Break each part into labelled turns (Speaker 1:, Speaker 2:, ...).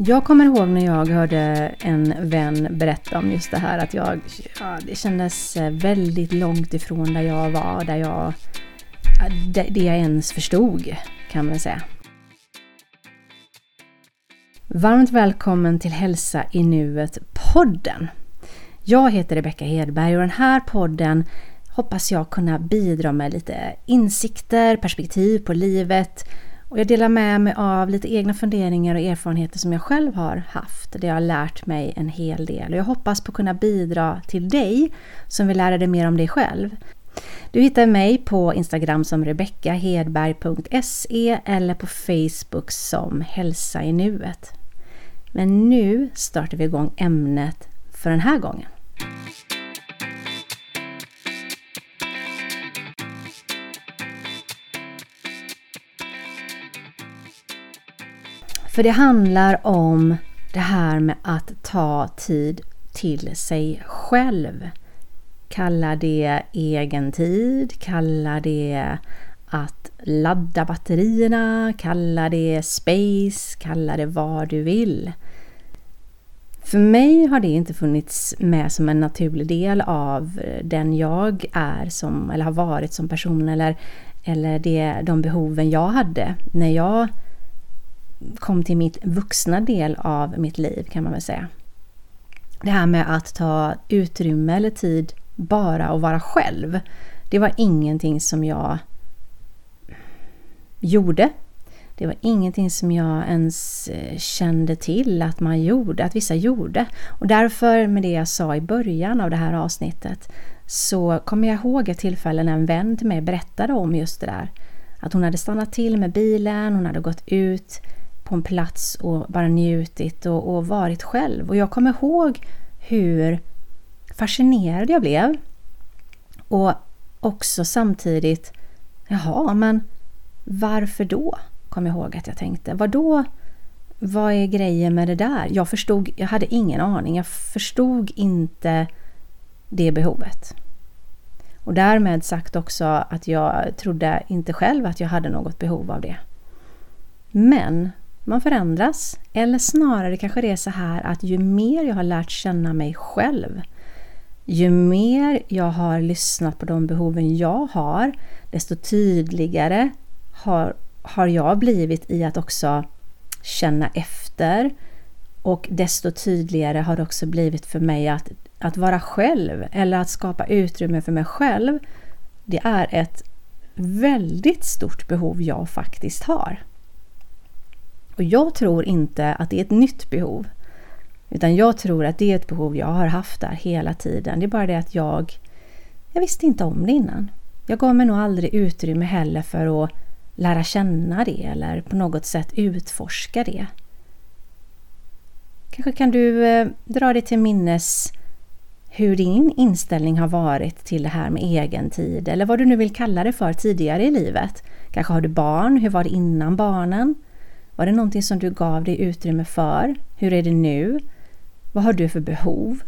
Speaker 1: Jag kommer ihåg när jag hörde en vän berätta om just det här att jag, ja, det kändes eh, väldigt långt ifrån där jag var, där jag, det, det jag ens förstod kan man säga. Varmt välkommen till Hälsa i nuet-podden. Jag heter Rebecka Hedberg och den här podden hoppas jag kunna bidra med lite insikter, perspektiv på livet och jag delar med mig av lite egna funderingar och erfarenheter som jag själv har haft. Det har lärt mig en hel del och jag hoppas på att kunna bidra till dig som vill lära dig mer om dig själv. Du hittar mig på Instagram som rebeckahedberg.se eller på Facebook som Hälsa i nuet. Men nu startar vi igång ämnet för den här gången. För det handlar om det här med att ta tid till sig själv. Kalla det egen tid, kalla det att ladda batterierna, kalla det space, kalla det vad du vill. För mig har det inte funnits med som en naturlig del av den jag är som, eller har varit som person eller, eller det, de behoven jag hade när jag kom till mitt vuxna del av mitt liv kan man väl säga. Det här med att ta utrymme eller tid bara och vara själv. Det var ingenting som jag gjorde. Det var ingenting som jag ens eh, kände till att man gjorde, att vissa gjorde. Och därför med det jag sa i början av det här avsnittet så kommer jag ihåg ett tillfälle när en vän till mig berättade om just det där. Att hon hade stannat till med bilen, hon hade gått ut på en plats och bara njutit och, och varit själv. Och jag kommer ihåg hur fascinerad jag blev. Och också samtidigt, jaha, men varför då? Kom jag ihåg att jag tänkte. Vad då? Vad är grejen med det där? Jag förstod, jag hade ingen aning. Jag förstod inte det behovet. Och därmed sagt också att jag trodde inte själv att jag hade något behov av det. Men man förändras. Eller snarare kanske det är så här att ju mer jag har lärt känna mig själv, ju mer jag har lyssnat på de behoven jag har, desto tydligare har, har jag blivit i att också känna efter. Och desto tydligare har det också blivit för mig att, att vara själv eller att skapa utrymme för mig själv. Det är ett väldigt stort behov jag faktiskt har. Och jag tror inte att det är ett nytt behov. Utan jag tror att det är ett behov jag har haft där hela tiden. Det är bara det att jag, jag visste inte om det innan. Jag gav mig nog aldrig utrymme heller för att lära känna det eller på något sätt utforska det. Kanske kan du eh, dra dig till minnes hur din inställning har varit till det här med egen tid eller vad du nu vill kalla det för tidigare i livet. Kanske har du barn, hur var det innan barnen? Var det någonting som du gav dig utrymme för? Hur är det nu? Vad har du för behov?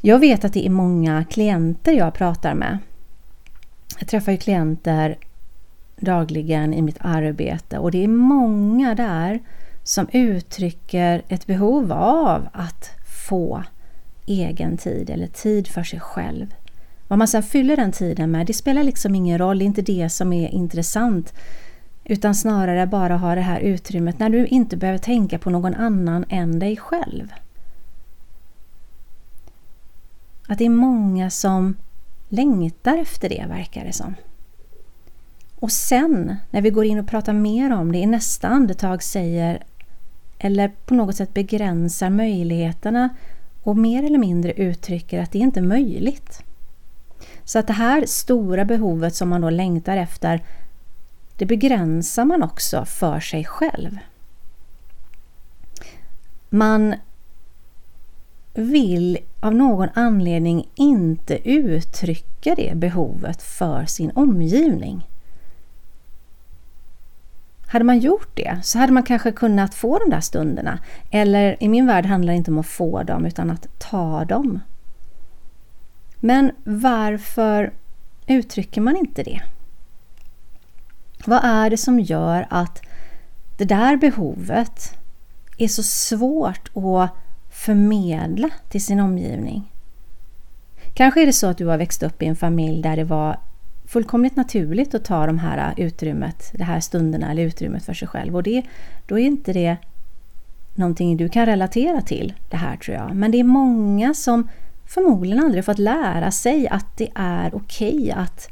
Speaker 1: Jag vet att det är många klienter jag pratar med. Jag träffar ju klienter dagligen i mitt arbete och det är många där som uttrycker ett behov av att få egen tid eller tid för sig själv. Vad man sedan fyller den tiden med, det spelar liksom ingen roll, det är inte det som är intressant. Utan snarare bara ha det här utrymmet när du inte behöver tänka på någon annan än dig själv. Att det är många som längtar efter det verkar det som. Och sen när vi går in och pratar mer om det i nästa andetag säger eller på något sätt begränsar möjligheterna och mer eller mindre uttrycker att det inte är möjligt. Så att det här stora behovet som man då längtar efter det begränsar man också för sig själv. Man vill av någon anledning inte uttrycka det behovet för sin omgivning. Hade man gjort det så hade man kanske kunnat få de där stunderna. Eller i min värld handlar det inte om att få dem utan att ta dem. Men varför uttrycker man inte det? Vad är det som gör att det där behovet är så svårt att förmedla till sin omgivning. Kanske är det så att du har växt upp i en familj där det var fullkomligt naturligt att ta de här äh, utrymmet, de här stunderna eller utrymmet för sig själv. Och det, då är inte det någonting du kan relatera till det här tror jag. Men det är många som förmodligen aldrig fått lära sig att det är okej okay att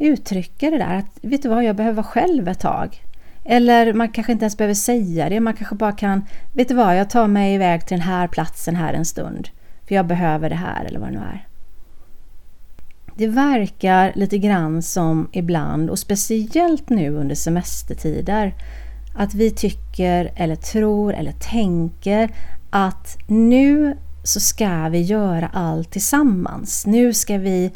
Speaker 1: uttrycka det där att vet du vad, jag behöver vara själv ett tag. Eller man kanske inte ens behöver säga det, man kanske bara kan, vet du vad, jag tar mig iväg till den här platsen här en stund. För jag behöver det här eller vad det nu är. Det verkar lite grann som ibland, och speciellt nu under semestertider, att vi tycker eller tror eller tänker att nu så ska vi göra allt tillsammans. Nu ska vi...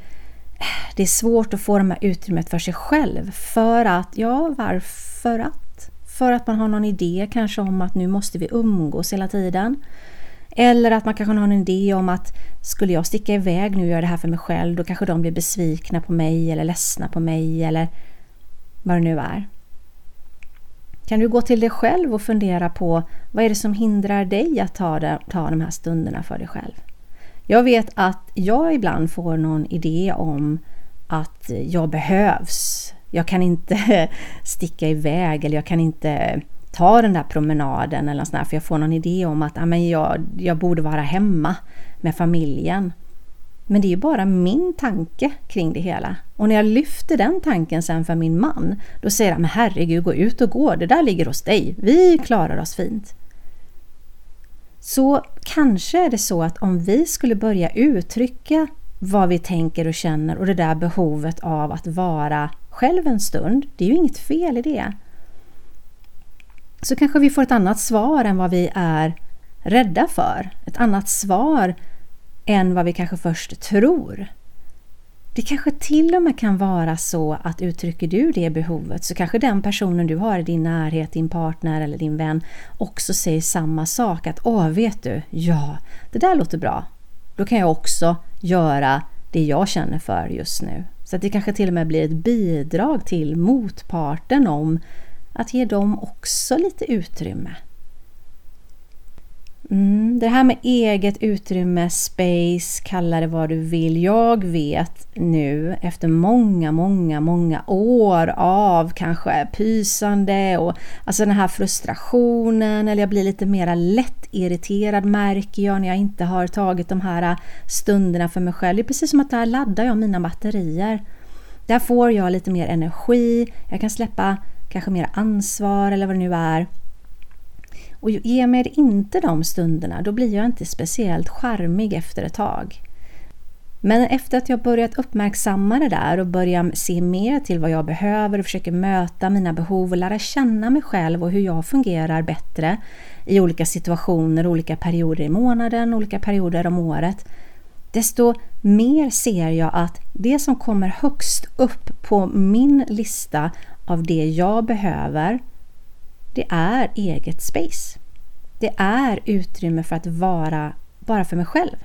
Speaker 1: Det är svårt att få de här utrymmet för sig själv för att, ja varför att? För att man har någon idé kanske om att nu måste vi umgås hela tiden. Eller att man kanske har en idé om att skulle jag sticka iväg nu och göra det här för mig själv då kanske de blir besvikna på mig eller ledsna på mig eller vad det nu är. Kan du gå till dig själv och fundera på vad är det som hindrar dig att ta, det, ta de här stunderna för dig själv? Jag vet att jag ibland får någon idé om att jag behövs. Jag kan inte sticka iväg eller jag kan inte ta den där promenaden eller sådär för jag får någon idé om att ah, ja, jag, jag borde vara hemma med familjen. Men det är ju bara min tanke kring det hela. Och när jag lyfter den tanken sen för min man, då säger han, men herregud, gå ut och gå, det där ligger hos dig, vi klarar oss fint. Så kanske är det så att om vi skulle börja uttrycka vad vi tänker och känner och det där behovet av att vara själv en stund, det är ju inget fel i det. Så kanske vi får ett annat svar än vad vi är rädda för. Ett annat svar än vad vi kanske först tror. Det kanske till och med kan vara så att uttrycker du det behovet så kanske den personen du har i din närhet, din partner eller din vän också säger samma sak. Att åh, vet du, ja, det där låter bra. Då kan jag också göra det jag känner för just nu. Så att det kanske till och med blir ett bidrag till motparten om att ge dem också lite utrymme. Mm, det här med eget utrymme, space, kalla det vad du vill. Jag vet nu efter många, många, många år av kanske pysande och alltså den här frustrationen eller jag blir lite mera lättirriterad märker jag när jag inte har tagit de här stunderna för mig själv. Det är precis som att där laddar jag mina batterier. Där får jag lite mer energi, jag kan släppa kanske mer ansvar eller vad det nu är. Och ger mig inte de stunderna, då blir jag inte speciellt charmig efter ett tag. Men efter att jag börjat uppmärksamma det där och börjat se mer till vad jag behöver och försöker möta mina behov och lära känna mig själv och hur jag fungerar bättre i olika situationer, olika perioder i månaden, olika perioder om året, desto mer ser jag att det som kommer högst upp på min lista av det jag behöver det är eget space. Det är utrymme för att vara bara för mig själv.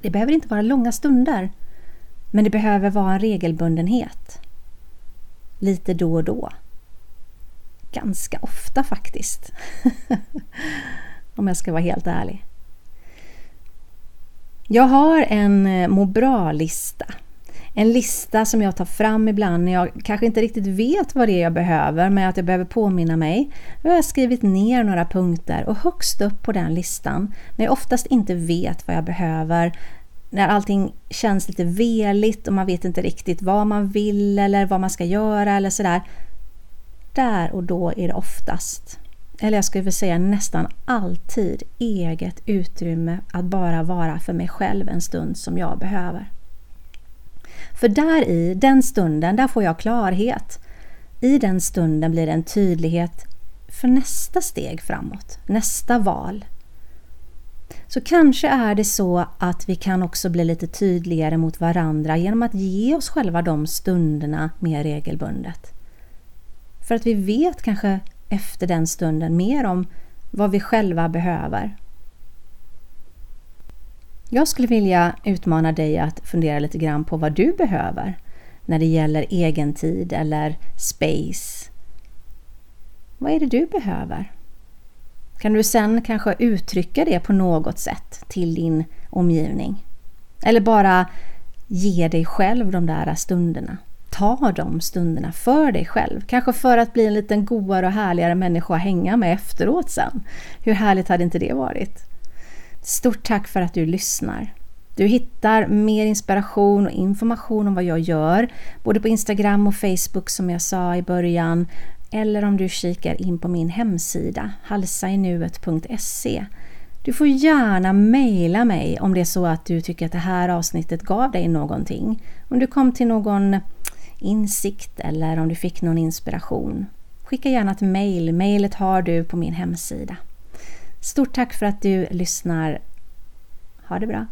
Speaker 1: Det behöver inte vara långa stunder, men det behöver vara en regelbundenhet. Lite då och då. Ganska ofta faktiskt. Om jag ska vara helt ärlig. Jag har en eh, må bra-lista en lista som jag tar fram ibland när jag kanske inte riktigt vet vad det är jag behöver men att jag behöver påminna mig. Då har jag skrivit ner några punkter och högst upp på den listan, när jag oftast inte vet vad jag behöver, när allting känns lite veligt och man vet inte riktigt vad man vill eller vad man ska göra eller sådär. Där och då är det oftast, eller jag skulle vilja säga nästan alltid, eget utrymme att bara vara för mig själv en stund som jag behöver. För där i den stunden, där får jag klarhet. I den stunden blir det en tydlighet för nästa steg framåt, nästa val. Så kanske är det så att vi kan också bli lite tydligare mot varandra genom att ge oss själva de stunderna mer regelbundet. För att vi vet kanske efter den stunden mer om vad vi själva behöver jag skulle vilja utmana dig att fundera lite grann på vad du behöver när det gäller egen tid eller space. Vad är det du behöver? Kan du sen kanske uttrycka det på något sätt till din omgivning? Eller bara ge dig själv de där stunderna. Ta de stunderna för dig själv. Kanske för att bli en liten godare och härligare människa att hänga med efteråt sen. Hur härligt hade inte det varit? Stort tack för att du lyssnar. Du hittar mer inspiration och information om vad jag gör, både på Instagram och Facebook som jag sa i början, eller om du kikar in på min hemsida halsainuet.se. Du får gärna mejla mig om det är så att du tycker att det här avsnittet gav dig någonting. Om du kom till någon insikt eller om du fick någon inspiration. Skicka gärna ett mejl. Mejlet har du på min hemsida. Stort tack för att du lyssnar. Ha det bra!